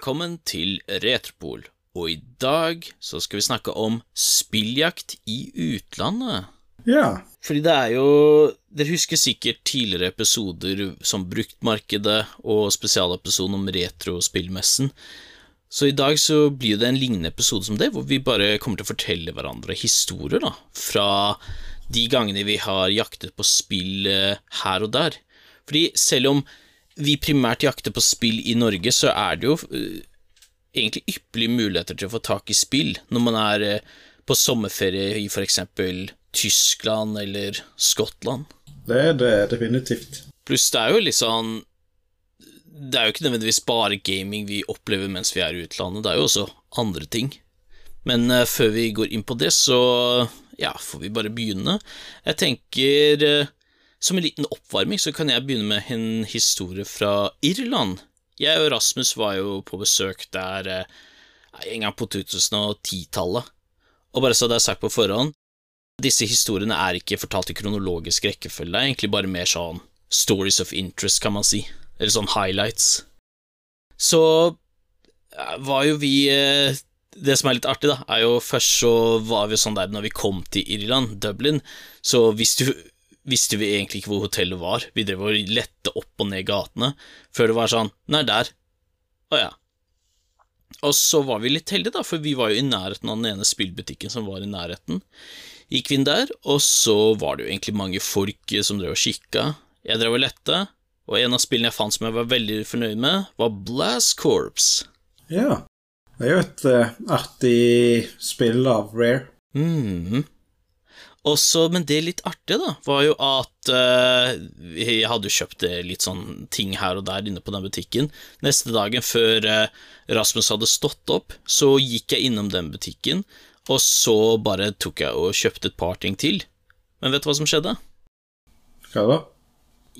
velkommen til Retropol, og i dag så skal vi snakke om spilljakt i utlandet. Ja. Fordi det er jo Dere husker sikkert tidligere episoder som Bruktmarkedet og spesialepisoden om retrospillmessen. Så i dag så blir det en lignende episode som det, hvor vi bare kommer til å fortelle hverandre historier, da, fra de gangene vi har jaktet på spill eh, her og der. Fordi selv om vi primært jakter på spill i Norge, så er det jo eh, egentlig ypperlige muligheter til å få tak i spill når man er eh, på sommerferie i eksempel Tyskland eller Skottland. Det er det definitivt. Pluss det er jo litt sånn Det er jo ikke nødvendigvis bare gaming vi opplever mens vi er i utlandet, det er jo også andre ting. Men eh, før vi går inn på det, så ja, får vi bare begynne. Jeg tenker som en liten oppvarming så kan jeg begynne med en historie fra Irland. Jeg og Rasmus var jo på besøk der eh, en gang på 2010-tallet. Og bare så det er sagt på forhånd, disse historiene er ikke fortalt i kronologisk rekkefølge, det er egentlig bare mer sånn stories of interest, kan man si, eller sånn highlights. Så eh, var jo vi eh, Det som er litt artig, da, er jo først så var vi sånn der når vi kom til Irland, Dublin, så visste, visste vi egentlig ikke hvor hotellet var. Vi drev og lette opp og ned gatene, før det var sånn Nei, der. Å ja. Og så var vi litt heldige, da, for vi var jo i nærheten av den ene spillbutikken som var i nærheten. Gikk vi inn der, og så var det jo egentlig mange folk som drev og kikka. Jeg drev og lette, og en av spillene jeg fant som jeg var veldig fornøyd med, var Blast Corps. Ja. Det er jo et uh, artig spill av Rare. Mhm. Også, men det litt artige, da, var jo at uh, jeg hadde jo kjøpt eh, litt sånn ting her og der inne på den butikken. Neste dagen før uh, Rasmus hadde stått opp, så gikk jeg innom den butikken, og så bare tok jeg og kjøpte et par ting til. Men vet du hva som skjedde? Hva da?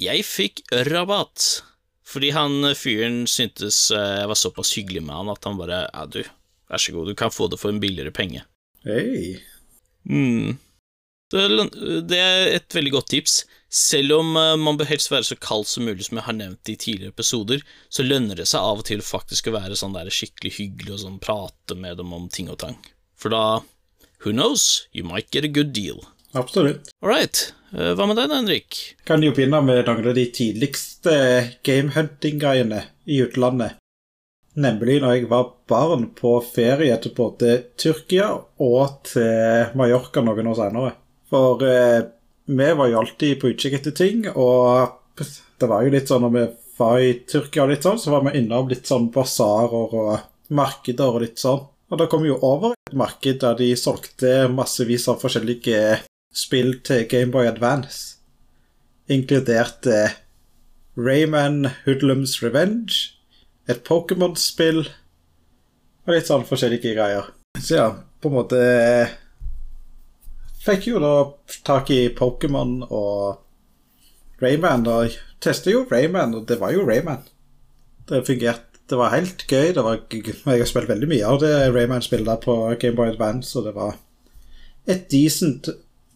Jeg fikk rabatt. Fordi han fyren syntes jeg var såpass hyggelig med han at han bare Ja, du, vær så god, du kan få det for en billigere penge. Hei. Mm. Det, det er et veldig godt tips. Selv om eh, man bør helst være så kald som mulig, som jeg har nevnt i tidligere episoder, så lønner det seg av og til faktisk å være sånn der skikkelig hyggelig og sånn prate med dem om ting og tang. For da Who knows? You might get a good deal. Absolutt. All right. Eh, Hva med deg, Henrik? Kan jo begynne med noen av de tidligste gamehunting-greiene i utlandet. Nemlig når jeg var barn på ferie til både Tyrkia og til Mallorca noen år senere. For eh, vi var jo alltid på utkikk etter ting, og det var jo litt sånn når vi var i Tyrkia og litt sånn, så var vi innom litt sånn basarer og markeder og litt sånn. Og da kom vi jo over et marked der de solgte massevis av forskjellige spill til Gameboy Advance, inkludert eh, Rayman Hoodlums Revenge, et Pokémon-spill og litt sånn forskjellige greier. Så ja, på en måte eh, Fikk jo da tak i Pokémon og Rayman, og testa jo Rayman, og det var jo Rayman. Det fungerte. Det var helt gøy. Det var, jeg har spilt veldig mye av det Rayman-spillet på Gameboy Advance, og det var et decent,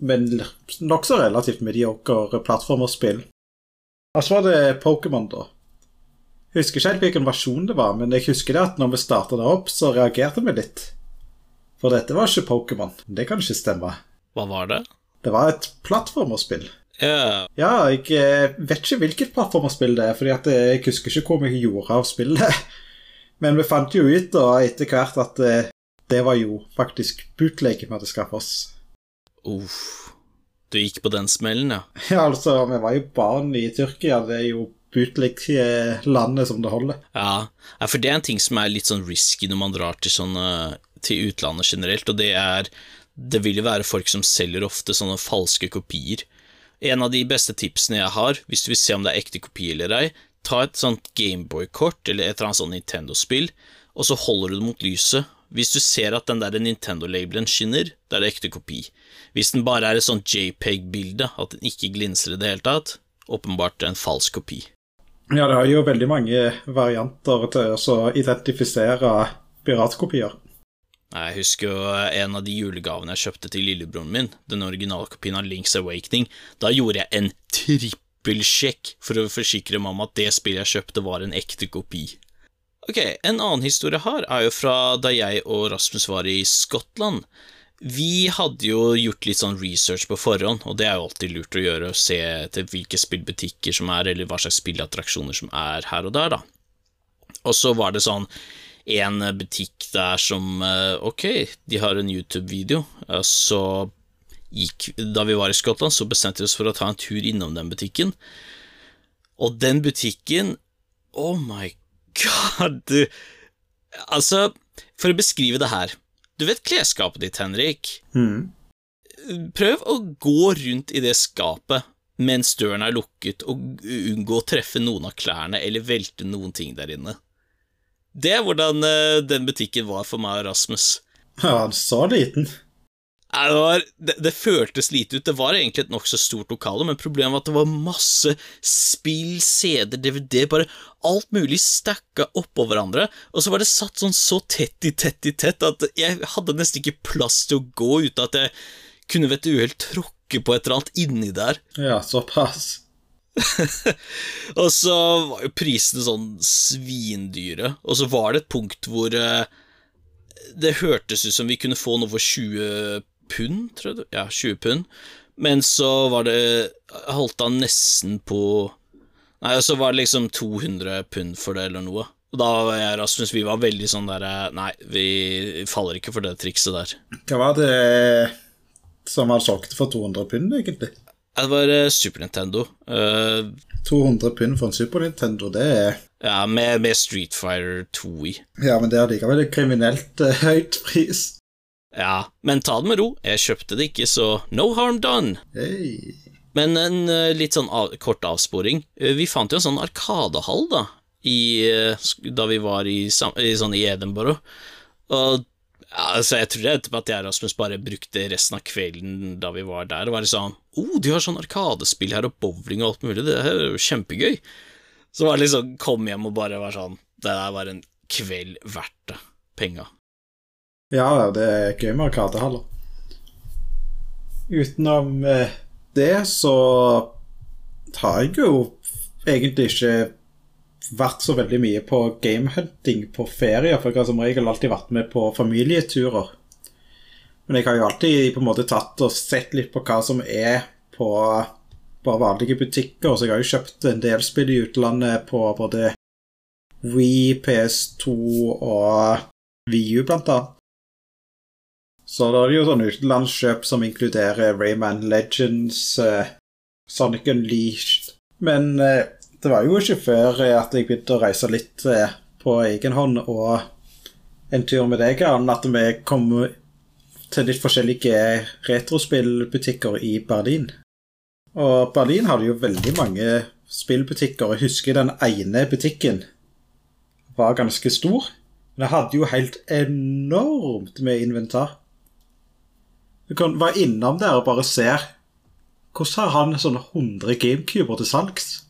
men nokså relativt mediocre plattformerspill. Og så var det Pokémon, da. Jeg husker ikke helt hvilken versjon det var, men jeg husker det at når vi starta det opp, så reagerte vi litt. For dette var ikke Pokémon. Det kan ikke stemme. Hva var det? Det var et plattformerspill. Yeah. Ja, jeg eh, vet ikke hvilket plattformerspill det er, fordi eh, jeg husker ikke hvor mye jeg gjorde av spillet. Men vi fant jo ut da etter hvert at eh, det var jo faktisk bootleg vi hadde skaffet oss. uff. Du gikk på den smellen, ja. Ja, altså, vi var jo barn i Tyrkia, det er jo bootleg-landet som det holder. Ja, ja, for det er en ting som er litt sånn risky når man drar til sånne til utlandet generelt, og det er Det vil jo være folk som selger ofte sånne falske kopier. En av de beste tipsene jeg har, hvis du vil se om det er ekte kopi eller ei, ta et sånt Gameboy-kort eller et eller annet sånt Nintendo-spill, og så holder du det mot lyset. Hvis du ser at den der Nintendo-labelen skinner, da er det ekte kopi. Hvis den bare er et sånt JPEG-bilde, at den ikke glinser i det hele tatt, åpenbart en falsk kopi. Ja, det har jo veldig mange varianter til å identifisere piratkopier. Jeg husker jo en av de julegavene jeg kjøpte til lillebroren min, den originalkopien av Links Awakening. Da gjorde jeg en trippelsjekk for å forsikre meg om at det spillet jeg kjøpte, var en ekte kopi. Ok, en annen historie her er jo fra da jeg og Rasmus var i Skottland. Vi hadde jo gjort litt sånn research på forhånd, og det er jo alltid lurt å gjøre, å se etter hvilke spillbutikker som er, eller hva slags spillattraksjoner som er her og der, da. Og så var det sånn en butikk der som eh, Ok, de har en YouTube-video, så gikk Da vi var i Skottland, så bestemte vi oss for å ta en tur innom den butikken, og den butikken Oh my god, du Altså, for å beskrive det her Du vet klesskapet ditt, Henrik? Mm. Prøv å gå rundt i det skapet mens døren er lukket, og unngå å treffe noen av klærne eller velte noen ting der inne. Det er hvordan uh, den butikken var for meg og Rasmus. Ja, så liten. Det, var, det, det føltes lite ut. Det var egentlig et nokså stort lokale, men problemet var at det var masse spill, CD, DVD, bare alt mulig stacka oppå hverandre, og så var det satt sånn så tett i tett i tett at jeg hadde nesten ikke plass til å gå uten at jeg kunne ved et uhell tråkke på et eller annet inni der. Ja, såpass. og så var jo prisene sånn svindyre, og så var det et punkt hvor eh, det hørtes ut som vi kunne få noe for 20 pund, tror jeg. Ja, 20 pund. Men så var det Holdt han nesten på Nei, så var det liksom 200 pund for det, eller noe. Og da var jeg Rasmus, vi var veldig sånn der Nei, vi faller ikke for det trikset der. Hva var det som var solgt for 200 pund, egentlig? Det var eh, Super Nintendo. Uh, 200 pund for en Super Nintendo, det er ja, med, med Street Fighter 2 i. Ja, men det er likevel et kriminelt uh, høyt pris. Ja, men ta det med ro. Jeg kjøpte det ikke, så no harm done. Hey. Men en uh, litt sånn av, kort avsporing. Eh, Vi fant jo en sånn arkadehall, da, i, eh, da vi var i, i, sånn i Edinburgh. Og ja, altså, jeg tror etterpå at jeg og Rasmus bare brukte resten av kvelden da vi var der, og var liksom Oh, de har sånn arkadespill her, og bowling og alt mulig, det er jo kjempegøy. Så var det liksom kom hjem og bare var sånn Det der var en kveld verdt det. Penga. Ja, det er gøy med arkadehaller. Utenom eh, det så har jeg jo egentlig ikke vært så veldig mye på gamehunting på ferie, for jeg har som regel alltid vært med på familieturer. Men jeg har jo alltid på en måte tatt og sett litt på hva som er på bare vanlige butikker, så jeg har jo kjøpt en del spill i utlandet på både Wii, PS2 og VU, blant annet. Så da er det jo sånn utenlandskjøp som inkluderer Rayman Legends, eh, Sonic Unleashed Men eh, det var jo ikke før eh, at jeg begynte å reise litt eh, på egen hånd og en tur med deg, Arne, at vi kom til litt forskjellige retrospillbutikker i Berlin. Og Berlin hadde jo veldig mange spillbutikker, og jeg husker den ene butikken var ganske stor. Men det hadde jo helt enormt med inventar. Du kan være innom der og bare se Hvordan har han sånne 100 GameCuber til salgs?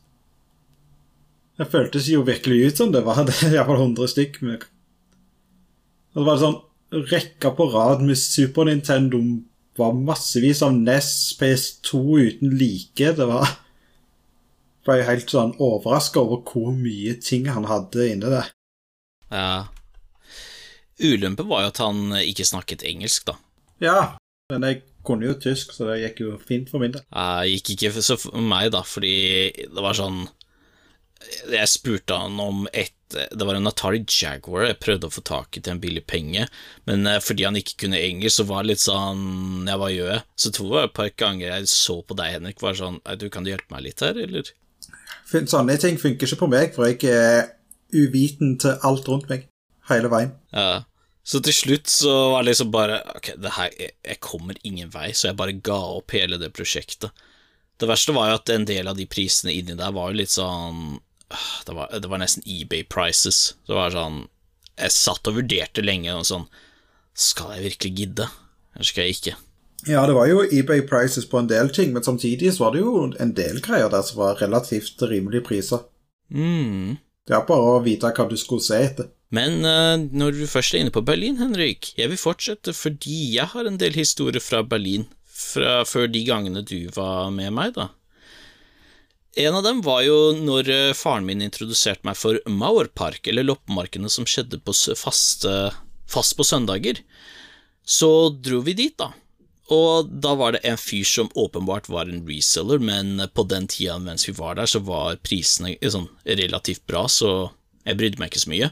Det føltes jo virkelig ut som det var det, iallfall 100 stykk. Men... Og det var sånn rekka på rad med Super Nintendo var massevis av NES, PS2 uten like. Det var ble helt sånn overraska over hvor mye ting han hadde inni der. Ja. Ulempen var jo at han ikke snakket engelsk, da. Ja, men jeg kunne jo tysk, så det gikk jo fint for min del. Det gikk ikke så for meg, da, fordi det var sånn Jeg spurte han om et Det var en Atari Jaguar jeg prøvde å få tak i til en billig penge, men eh, fordi han ikke kunne engelsk, så var det litt sånn Ja, hva gjør jeg? Så tror jeg et par ganger jeg så på deg, Henrik, var sånn Du, kan du hjelpe meg litt her, eller? Sånne ting funker ikke på meg, for jeg er uviten til alt rundt meg hele veien. Ja. Så til slutt så var det liksom bare Ok, det her, jeg, jeg kommer ingen vei, så jeg bare ga opp hele det prosjektet. Det verste var jo at en del av de prisene inni der var jo litt sånn Det var, det var nesten eBay prices. Det var sånn Jeg satt og vurderte lenge og sånn Skal jeg virkelig gidde, eller skal jeg ikke? Ja, det var jo eBay prices på en del ting, men samtidig så var det jo en del greier der som var relativt rimelige priser. mm. Det er bare å vite hva du skulle se etter. Men uh, når du først er inne på Berlin, Henrik, jeg vil fortsette fordi jeg har en del historier fra Berlin fra før de gangene du var med meg, da. En av dem var jo når eh, faren min introduserte meg for Mauerpark, eller loppemarkedene som skjedde på faste, fast på søndager. Så dro vi dit, da. Og da var det en fyr som åpenbart var en reseller, men på den tida mens vi var der, så var prisene sånn relativt bra, så jeg brydde meg ikke så mye.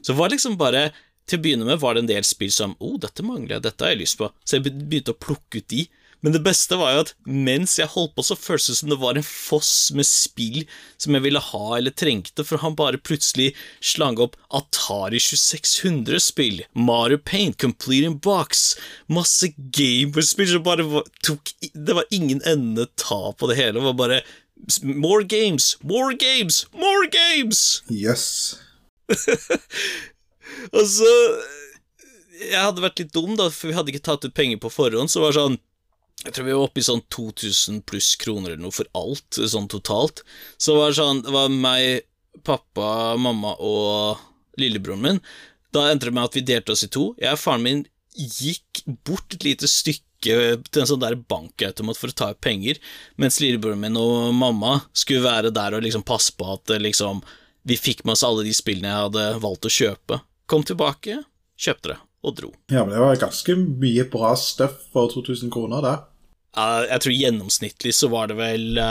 Så det var liksom bare Til å begynne med var det en del spill som Å, oh, dette mangler jeg, dette har jeg lyst på. Så jeg begynte å plukke ut de. Men det beste var jo at mens jeg holdt på, så føltes det som det var en foss med spill som jeg ville ha eller trengte, for han bare plutselig slang opp Atari 2600-spill, Mario Paint, Complete in Box, masse Gamer-spill som bare var, tok Det var ingen ende ta på det hele. Det var bare More games, more games, more games! Jøss. Og så Jeg hadde vært litt dum, da, for vi hadde ikke tatt ut penger på forhånd, så var det sånn Jeg tror vi var oppe i sånn 2000 pluss kroner eller noe for alt, sånn totalt. Så det var sånn Det var meg, pappa, mamma og lillebroren min. Da endte det med at vi delte oss i to. Jeg og faren min gikk bort et lite stykke til en sånn der bankautomat for å ta ut penger, mens lillebroren min og mamma skulle være der og liksom passe på at liksom vi fikk med oss alle de spillene jeg hadde valgt å kjøpe. Kom tilbake, kjøpte det, og dro. Ja, men det var ganske mye bra stuff for 2000 kroner der. Eh, jeg tror gjennomsnittlig så var det vel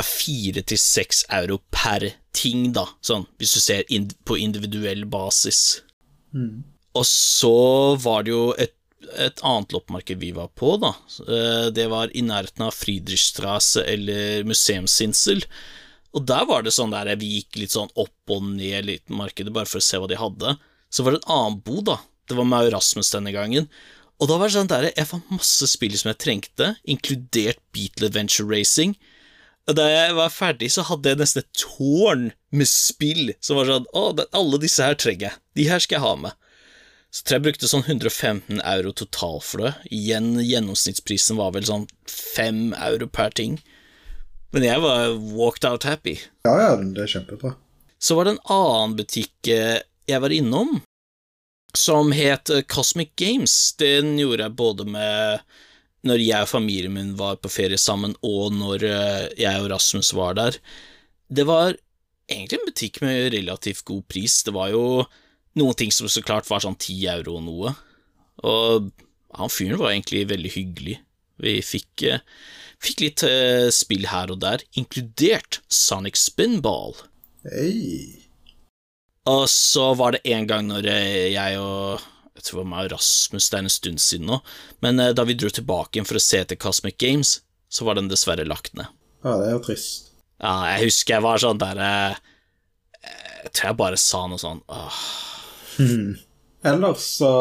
fire til seks euro per ting, da, sånn, hvis du ser på individuell basis. Og så var det jo et, et annet loppemarked vi var på, da. Eh, Det var i nærheten av Friedrichstrasse eller Museumsinsel. Og der var det sånn der vi gikk litt sånn opp og ned litt markedet, bare for å se hva de hadde. Så var det en annen bod, da. Det var med Rasmus denne gangen. Og da var det sånn der, jeg fant masse spill som jeg trengte, inkludert Beatle Adventure Racing. Og da jeg var ferdig, så hadde jeg nesten et tårn med spill som var sånn Å, alle disse her trenger jeg. De her skal jeg ha med. Så tror jeg brukte sånn 115 euro total for det. Igjen, gjennomsnittsprisen var vel sånn 5 euro per ting. Men jeg var walked out happy. Ja, ja, det er kjempebra. Så var det en annen butikk eh, jeg var innom, som het eh, Cosmic Games. Den gjorde jeg både med når jeg og familien min var på ferie sammen, og når eh, jeg og Rasmus var der. Det var egentlig en butikk med relativt god pris. Det var jo noen ting som så klart var sånn ti euro og noe. Og han fyren var egentlig veldig hyggelig. Vi fikk, eh, fikk litt spill her og der, inkludert Sonic Spinball. Hei. Og så var det en gang når eh, jeg og jeg tror det var meg og Rasmus, det er en stund siden nå, men eh, da vi dro tilbake igjen for å se etter Cosmic Games, så var den dessverre lagt ned. Ja, det er jo trist. Ja, jeg husker jeg var sånn der eh, Jeg tror jeg bare sa noe sånn åh. Ellers så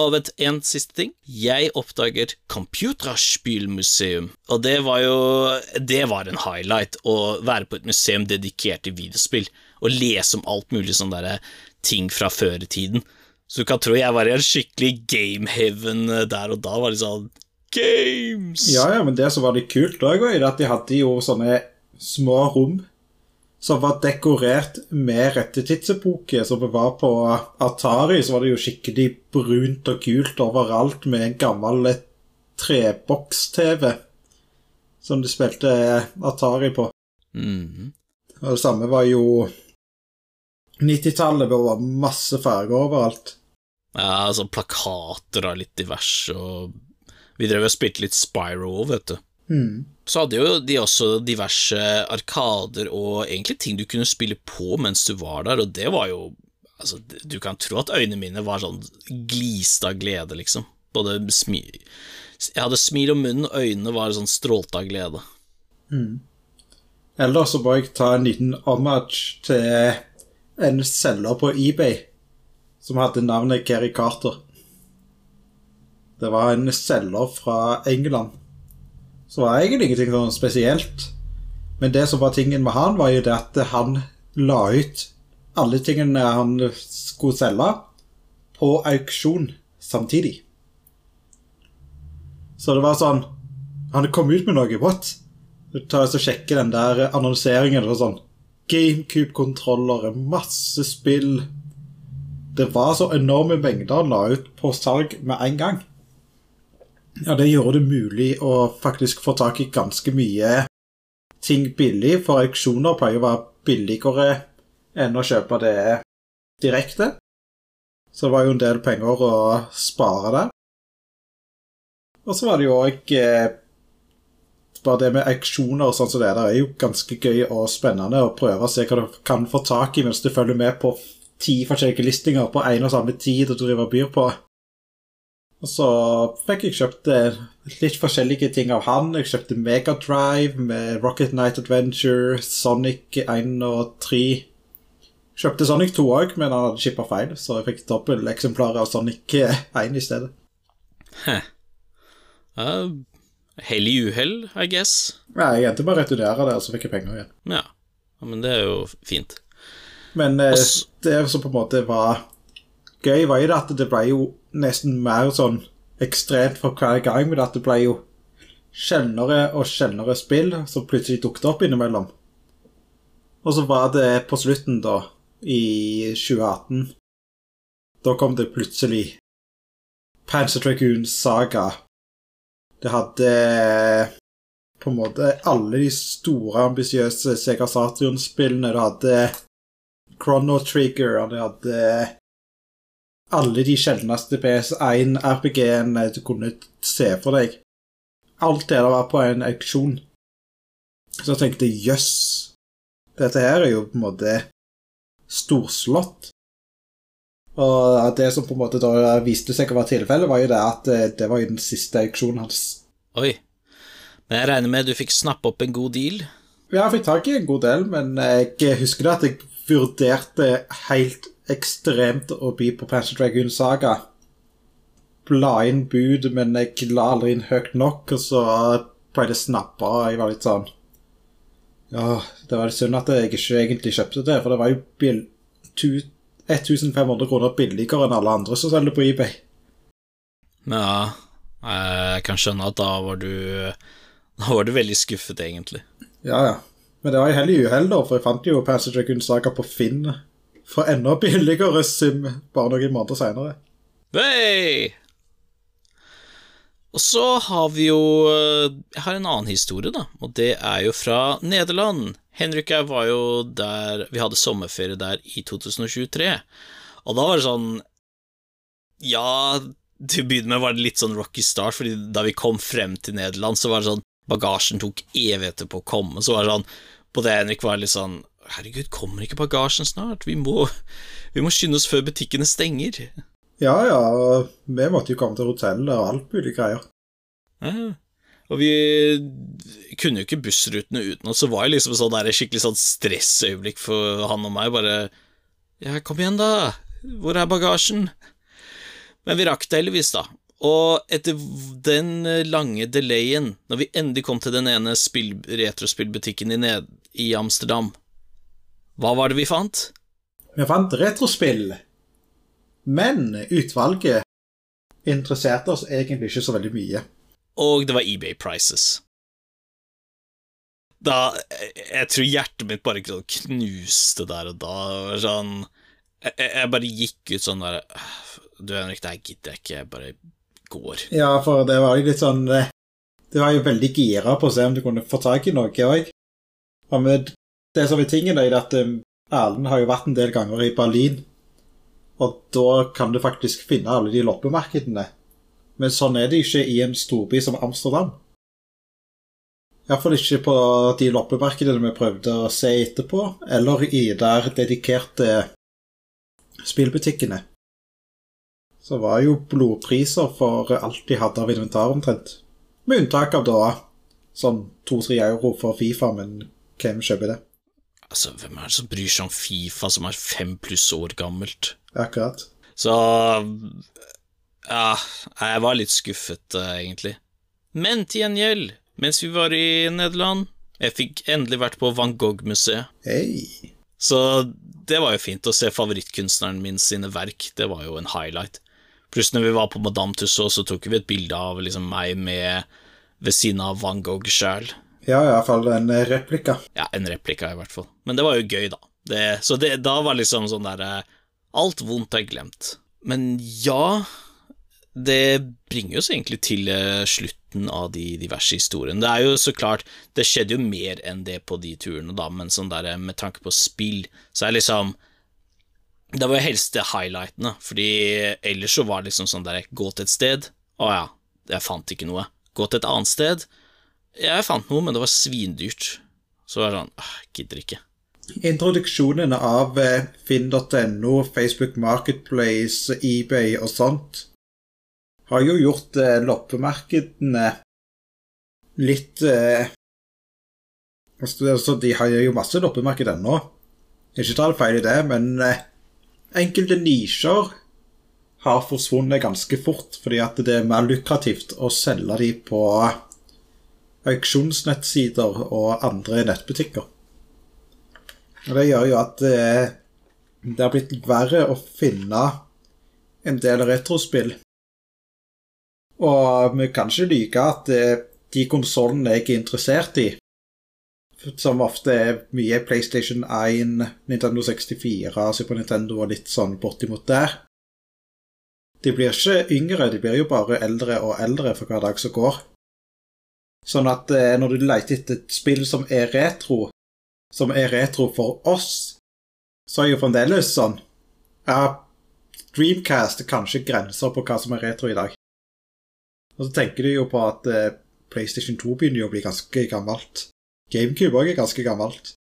Og vet en siste ting. Jeg oppdager Computerspielmuseum, og det var jo Det var en highlight, å være på et museum dedikert til videospill, og lese om alt mulig sånn derre ting fra før i tiden. Så du kan tro jeg var i en skikkelig game heaven der og da, var det sånn Games! Ja, ja, men det som var litt kult òg, var at de hadde jo sånne små rom som var dekorert med rette tidsepoke. Som var på Atari, så var det jo skikkelig brunt og kult overalt med en gammel treboks-TV som de spilte Atari på. Mm. Og det samme var jo 90-tallet, bør være masse farger overalt. Ja, altså plakater av litt diverse, og vi drev og spilte litt Spyro, vet du. Mm. Så hadde jo de også diverse arkader og egentlig ting du kunne spille på mens du var der, og det var jo Altså, du kan tro at øynene mine var sånn gliste av glede, liksom. Både smi... Jeg hadde smil om munnen, og øynene var sånn strålte av glede. Eller så må jeg ta en liten homage til en selger på eBay som hadde navnet Gary Carter. Det var en selger fra England. Så var egentlig ingenting sånn spesielt. Men det som var tingen med han, var jo det at han la ut alle tingene han skulle selge, på auksjon samtidig. Så det var sånn Han kom ut med noe, what? Du tar og sjekker den der annonseringen og sånn. GameCube-kontrollere, masse spill. Det var så enorme mengder han la ut på salg med en gang. Ja, det gjorde det mulig å faktisk få tak i ganske mye ting billig, for auksjoner pleier å være billigere enn å kjøpe det direkte. Så det var jo en del penger å spare der. Og så var det jo òg bare det med auksjoner og sånn som det der er jo ganske gøy og spennende å prøve å se hva du kan få tak i mens du følger med på ti forskjellige listinger på en og samme tid og driver byr på. Og så fikk jeg kjøpt eh, litt forskjellige ting av han. Jeg kjøpte Megadrive med Rocket Night Adventure, Sonic 1 og 3. Kjøpte Sonic 2 òg, men han hadde shippa feil, så jeg fikk dobbelteksemplarer av Sonic 1 i stedet. Huh. Uh, hell i uhell, I guess. Nei, jeg endte bare å returnere det, og så fikk jeg penger igjen. Ja. men det er jo fint. Men eh, Også- det som på en måte var gøy, var jo det at det ble jo nesten mer sånn ekstremt for hver gang, men at det ble jo sjeldnere og sjeldnere spill som plutselig dukket opp innimellom. Og så var det på slutten, da, i 2018 Da kom det plutselig Panzer Dragoon Saga. Det hadde på en måte alle de store, ambisiøse Sega Saturn-spillene. Det hadde Chrono Trigger, og det hadde alle de sjeldneste PS1-RPG-ene du kunne se for deg. Alt det der var på en auksjon. Så jeg tenkte jøss, dette her er jo på en måte storslått. Og det som på en måte da viste seg å være tilfellet, var jo det at eh, det var jo den siste auksjonen hans. Oi. Men jeg regner med du fikk snappe opp en god deal? Ja, jeg fikk tak i en god del, men jeg husker det at jeg vurderte helt ekstremt å by på Panzer Dragoon Saga. Bla inn bud, men jeg la aldri inn høyt nok, og så ble det snappa, og jeg var litt sånn Ja, det var litt synd at jeg ikke egentlig kjøpte det, for det var jo bill 1500 kroner billigere enn alle andre som selger på eBay. Ja, jeg kan skjønne at da var du Da var du veldig skuffet, egentlig. Ja, ja. Men det var jo hell i uhell, da, for jeg fant jo Passage Dragoon Saga på Finn for enda billigere sum bare noen måneder seinere. Hei! Og så har vi jo Jeg har en annen historie, da, og det er jo fra Nederland. Henrik og jeg var jo der Vi hadde sommerferie der i 2023, og da var det sånn Ja, til å begynne med var det litt sånn rocky start, fordi da vi kom frem til Nederland, så var det sånn Bagasjen tok evigheter på å komme, så var det sånn Både Henrik var litt sånn Herregud, kommer ikke bagasjen snart? Vi må, vi må skynde oss før butikkene stenger. Ja, ja, og vi måtte jo komme til hotellet og alt mulig greier. Ja. Og vi kunne jo ikke bussrutene uten oss, så var det liksom sånn der skikkelig sånn stressøyeblikk for han og meg. Bare Ja, kom igjen, da! Hvor er bagasjen? Men vi rakk det heldigvis, da. Og etter den lange delayen, når vi endelig kom til den ene spill, retrospillbutikken i, ned, i Amsterdam, hva var det vi fant? Vi fant retrospill, men utvalget interesserte oss egentlig ikke så veldig mye. Og det var eBay prices. Da Jeg tror hjertet mitt bare knuste der og da. Sånn jeg, jeg bare gikk ut sånn der Du, Henrik, det her gidder jeg ikke. Jeg bare går. Ja, for det var jo litt sånn Du Det var jo veldig gira på å se om du kunne få tak i noe òg. Det som er tingen, er at um, Erlend har jo vært en del ganger i Berlin, og da kan du faktisk finne alle de loppemarkedene. Men sånn er det ikke i en storby som Amsterdam. Iallfall ikke på de loppemarkedene vi prøvde å se etterpå, eller i der dedikerte spillbutikkene. Så var jo blodpriser for alt de hadde av inventar omtrent. Med unntak av da sånn to-tre euro for Fifa, men hvem kjøper det? Altså, hvem er det som bryr seg om Fifa som er fem pluss år gammelt? Akkurat. Så Ja, jeg var litt skuffet, eh, egentlig. Men til gjengjeld, mens vi var i Nederland Jeg fikk endelig vært på Van Gogh-museet. Hei. Så det var jo fint å se favorittkunstneren min sine verk. Det var jo en highlight. Pluss når vi var på Madame Tussauds, så tok vi et bilde av liksom meg med ved siden av Van Gogh sjøl. Ja, iallfall en replika. Ja, en replika, i hvert fall. Men det var jo gøy, da. Det, så det, da var liksom sånn derre Alt vondt er glemt. Men ja det bringer oss egentlig til eh, slutten av de diverse historiene. Det er jo så klart Det skjedde jo mer enn det på de turene, da, men sånn der, med tanke på spill, så er liksom Det var jo helst det highlightene, fordi ellers så var det liksom sånn der Gå til et sted. Å ja, jeg fant ikke noe. Gå til et annet sted. Jeg fant noe, men det var svindyrt. Så var det sånn ah, Gidder ikke. Introduksjonen av eh, finn.no, Facebook Marketplace, eBay og sånt har jo gjort eh, loppemarkedene litt eh, altså, De har jo masse loppemarked ennå. Ikke ta det feil i det, men enkelte nisjer har forsvunnet ganske fort fordi at det er mer lukrativt å selge de på auksjonsnettsider og andre nettbutikker. Og Det gjør jo at eh, det har blitt verre å finne en del retrospill og vi kan ikke lyve at eh, de konsollene jeg er interessert i, som ofte er mye PlayStation 1, Nintendo 64, Super Nintendo og litt sånn bortimot der De blir ikke yngre, de blir jo bare eldre og eldre for hver dag som går. Sånn at eh, når du leter etter et spill som er retro, som er retro for oss, så er jo fremdeles sånn Ja, Dreamcast er kanskje grenser på hva som er retro i dag. Og så tenker du jo på at eh, PlayStation 2 begynner jo å bli ganske gammelt. GameCube òg er ganske gammelt.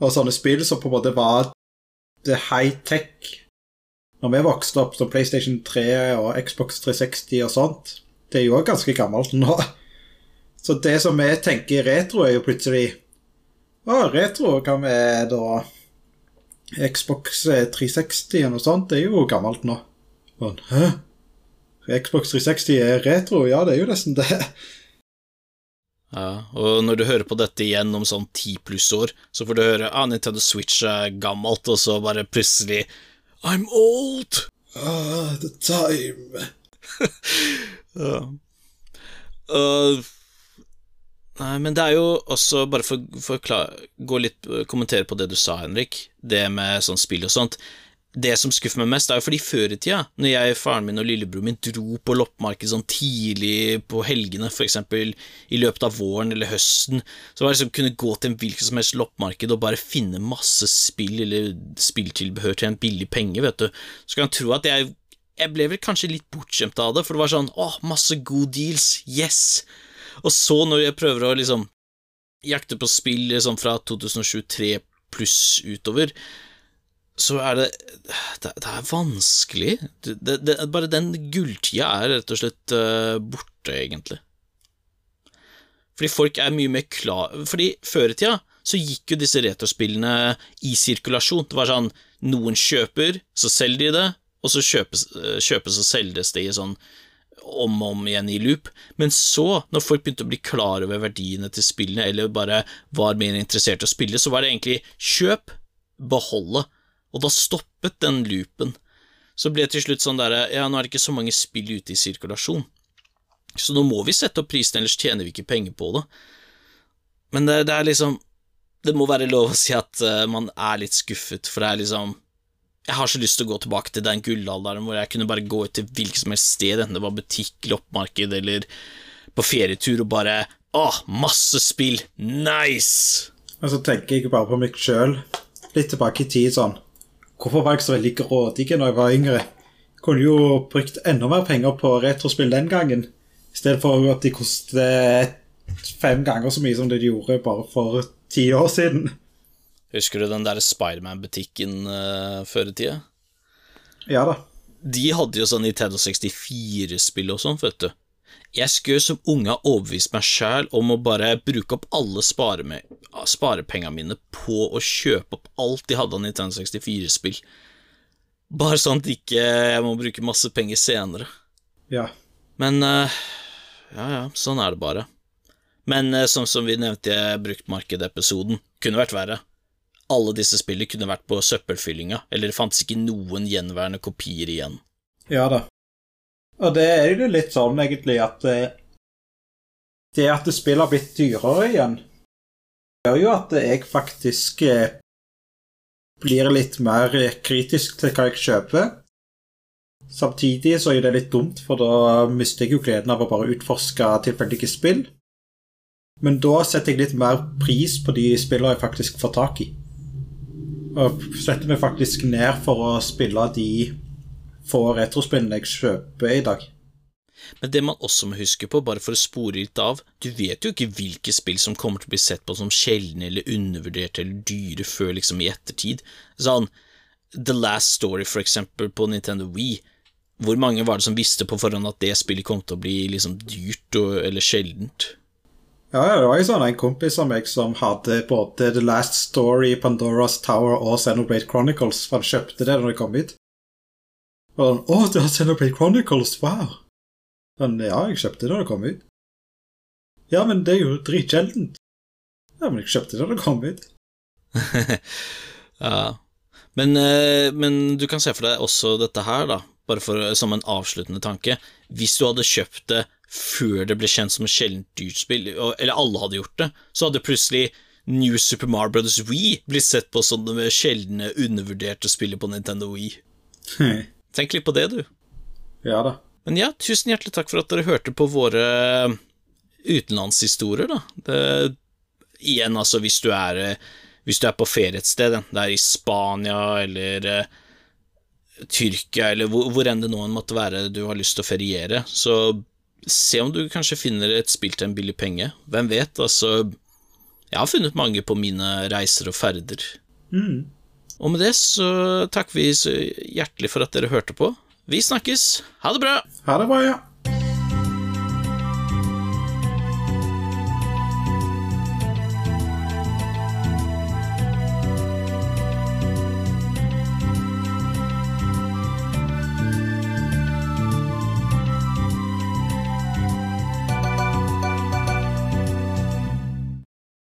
Og sånne spill som på en måte var det high-tech når vi vokste opp, som PlayStation 3 og Xbox 360 og sånt, det er jo òg ganske gammelt nå. Så det som vi tenker retro, er jo plutselig Å, retro hva med da Xbox 360 og noe sånt, det er jo gammelt nå. Men, hæ? Xbox 360 er retro, ja, det er jo nesten det. Ja, og når du hører på dette igjen om sånn ti pluss år, så får du høre ah, Nintendo Switch er gammelt, og så bare plutselig I'm old! Ah, the time. ja. Uh, nei, men det er jo også, bare for å gå litt, kommentere på det du sa, Henrik, det med sånn spill og sånt. Det som skuffer meg mest, er jo fordi før i tida, når jeg, faren min og lillebroren min dro på loppemarked sånn tidlig på helgene, for eksempel i løpet av våren eller høsten, så var det liksom kunne gå til en hvilket som helst loppemarked og bare finne masse spill eller spilltilbehør til en billig penge, vet du, så kan jeg tro at jeg jeg ble vel kanskje litt bortskjemt av det, for det var sånn åh, masse gode deals, yes, og så når jeg prøver å liksom jakte på spill liksom fra 2023 pluss utover, så er det Det, det er vanskelig. Det, det, bare den gulltida er rett og slett uh, borte, egentlig. Fordi folk er mye mer klar Fordi før i tida så gikk jo disse retrospillene i sirkulasjon. Det var sånn noen kjøper, så selger de det, og så kjøpes, eh, kjøpes og selges det i sånn om og om igjen i loop. Men så, når folk begynte å bli klar over verdiene til spillene, eller bare var mer interessert i å spille, så var det egentlig kjøp, beholde og da stoppet den loopen. Så ble det til slutt sånn derre Ja, nå er det ikke så mange spill ute i sirkulasjon, så nå må vi sette opp prisen, ellers tjener vi ikke penger på det. Men det, det er liksom Det må være lov å si at uh, man er litt skuffet, for det er liksom jeg har så lyst til å gå tilbake til den gullalderen hvor jeg kunne bare gå ut til hvilket som helst sted, enten det var butikk, loppemarked eller på ferietur, og bare Åh, masse spill! Nice! Og så tenker jeg bare på meg sjøl, litt tilbake i tid sånn Hvorfor var jeg så veldig grådig når jeg var yngre? Jeg kunne jo brukt enda mer penger på retrospill den gangen, i stedet for at de kostet fem ganger så mye som det de gjorde bare for ti år siden. Husker du den der Spiderman-butikken uh, før i tida? Ja da. De hadde jo sånn Nintendo 64-spill og sånn, vet du. Jeg skulle som unge ha overbevist meg sjæl om å bare bruke opp alle sparepengene mine på å kjøpe opp alt de hadde av Nintendo 64-spill. Bare sånn at ikke jeg må bruke masse penger senere. Ja. Men uh, ja, ja, sånn er det bare. Men uh, sånn som vi nevnte i bruktmarkedepisoden, kunne vært verre. Alle disse spillene kunne vært på søppelfyllinga, eller det fantes ikke noen gjenværende kopier igjen. Ja da. Og det er jo litt sånn, egentlig, at eh, det at spillet har blitt dyrere igjen, gjør jo at jeg faktisk eh, blir litt mer kritisk til hva jeg kjøper. Samtidig så er det litt dumt, for da mister jeg jo gleden av å bare utforske tilfeldige spill. Men da setter jeg litt mer pris på de spillene jeg faktisk får tak i. Setter meg faktisk ned for å spille de få retrospillene jeg kjøper i dag. Men det man også må huske på, bare for å spore litt av, du vet jo ikke hvilke spill som kommer til å bli sett på som sjeldne eller undervurderte eller dyre før liksom i ettertid. Sånn The Last Story, for eksempel, på Nintendo Wii. Hvor mange var det som visste på forhånd at det spillet kom til å bli liksom dyrt og, eller sjeldent? Ja, det var jo sånn en kompis av meg som hadde både The Last Story, Pandoras Tower og Xenoblade Chronicles. For han kjøpte det når det kom ut. Og han, Å, du har Xenoblade Chronicles! Wow! Men ja, jeg kjøpte det da det kom ut. Ja, men det er jo dritsjeldent. Ja, men jeg kjøpte det da det kom ut. ja. Men, eh, men, du kan se for deg også dette her, da, bare for, som en avsluttende tanke. Hvis du hadde kjøpt det før det ble kjent som et sjeldent dyrt spill, eller alle hadde gjort det, så hadde plutselig New Super Mario Brothers Wii blitt sett på som det sjeldne, undervurderte spillet på Nintendo Wii. Tenk litt på det, du. Ja da. Men ja, tusen hjertelig takk for at dere hørte på våre utenlandshistorier, da. Det, igjen, altså, hvis du er hvis du er på ferie et sted, det er i Spania eller uh, Tyrkia eller hvor, hvor enn det nå måtte være du har lyst til å feriere, så se om du kanskje finner et spill til en billig penge. Hvem vet, altså Jeg har funnet mange på mine reiser og ferder. Mm. Og med det så takker vi så hjertelig for at dere hørte på. Vi snakkes. Ha det bra. Ha det bra, ja.